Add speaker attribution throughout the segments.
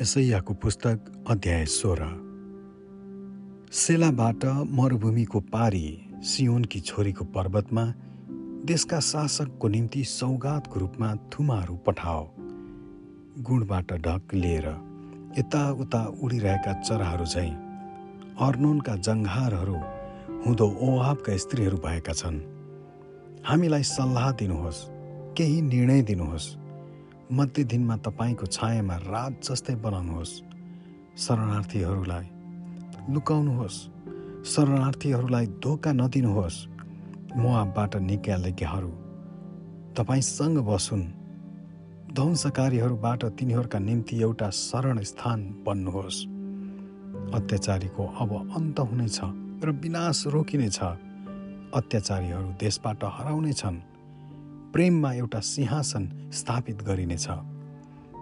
Speaker 1: यसैयाको पुस्तक अध्याय सोह्र। सेलाबाट मरुभूमिको पारी सियोनकी छोरीको पर्वतमा देशका शासकको निम्ति सौगातको रूपमा थुमाहरू पठाओ। गुणबाट ढक लिएर यताउता उडिरहेका चराहरू झैँ अर्नोनका जङ्घारहरू हुँदो ओहाबका स्त्रीहरू भएका छन्। हामीलाई सल्लाह दिनुहोस् केही निर्णय दिनुहोस्। मध्य दिनमा तपाईँको छायामा रात जस्तै बनाउनुहोस्। शरणार्थीहरूलाई लुकाउनुहोस्। शरणार्थीहरूलाई धोका नदिनुहोस्। मुआबाट निकालेकाहरू तपाईँसँग बसुन्। ध्वंसकारीहरूबाट तिनीहरूका निम्ति एउटा शरण स्थान बन्नुहोस्। अत्याचारीको अब अन्त हुनेछ र विनाश रोकिनेछ। अत्याचारीहरू देशबाट हराउनेछन्। प्रेममा एउटा सिंहासन स्थापित गरिनेछ।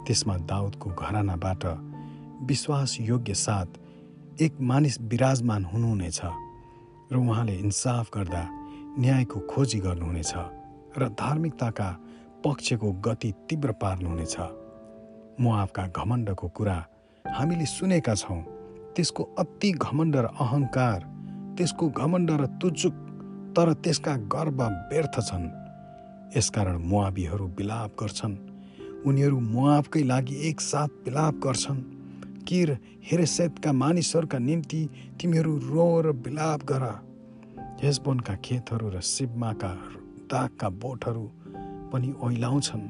Speaker 1: त्यसमा दाउदको घरानाबाट विश्वासयोग्य साथ एक मानिस विराजमान हुनुहुनेछ र उहाँले इन्साफ गर्दा न्यायको खोजी गर्नुहुनेछ र धार्मिकताका पक्षको गति तीव्र पार्नुहुनेछ। मुआफका घमण्डको कुरा हामीले सुनेका छौँ। त्यसको अति घमण्ड र अहङ्कार त्यसको घमण्ड र तुचुक तर त्यसका गर्व व्यर्थ छन्। यसकारण मुआबीहरू विलाप गर्छन्। उनीहरू मुआबकै लागि एकसाथ विलाप गर्छन्। किर हेरेसेतका मानिसहरूका निम्ति तिमीहरू रो र विलाप गर। हेसबोनका खेतहरू र सिब्माका दागका बोटहरू पनि ओइलाउँछन्।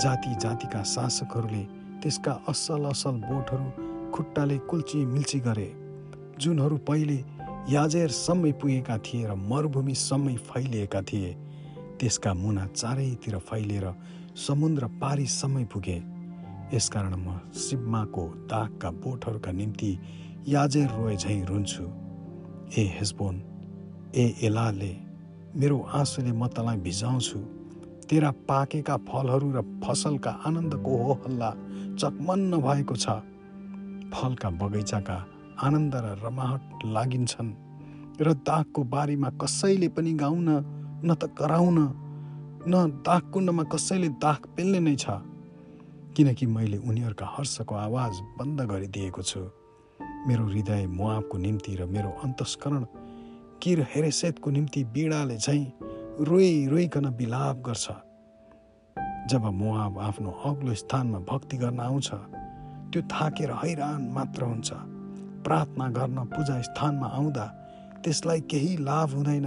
Speaker 1: जाति जातिका शासकहरूले त्यसका असल असल बोटहरू खुट्टाले कुल्ची मिल्ची गरे। जुनहरू पहिले याजेरसम्मै पुगेका थिए र मरुभूमिसम्मै फैलिएका थिए। त्यसका मुना चारैतिर फैलिएर समुद्र पारीसम्मै पुगे। यसकारण म सिब्माको दागका बोटहरूका निम्ति याजेर रोए झैँ रुन्छु। ए हेसबोन ए एलाले मेरो आँसुले म तँलाई भिजाउँछु। तेरा पाकेका फलहरू र फसलका आनन्दको हो हल्ला चकमन्न भएको छ। फलका बगैँचाका आनन्द र रमाहट लागिन्छन्। र दागको बारीमा कसैले पनि गाउन न त कराउन न दागकुण्डमा कसैले दाग पेल्ने नै छ। किनकि मैले उनीहरूका हर्षको आवाज बन्द गरिदिएको छु। मेरो हृदय मुआबको निम्ति र मेरो अन्तस्करण किर हेरेसेतको निम्ति बिडाले झैँ रोइ रोइकन विलाप गर्छ। जब मुआब आफ्नो अग्लो स्थानमा भक्ति गर्न आउँछ त्यो थाकेर हैरान मात्र हुन्छ। प्रार्थना गर्न पूजा स्थानमा आउँदा त्यसलाई केही लाभ हुँदैन।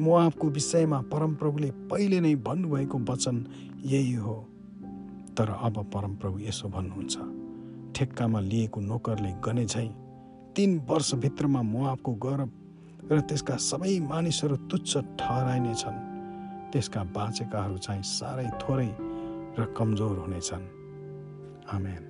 Speaker 1: मोआबको विषयमा परमप्रभुले पहिले नै भन्नुभएको वचन यही हो। तर अब परमप्रभु यसो भन्नुहुन्छ ठेक्कामा लिएको नोकरले गने झै तिन वर्षभित्रमा मोआबको गौरव र त्यसका सबै मानिसहरू तुच्छ ठहराइनेछन्। त्यसका बाँचेकाहरू चाहिँ साह्रै थोरै र कमजोर हुनेछन्। आमेन।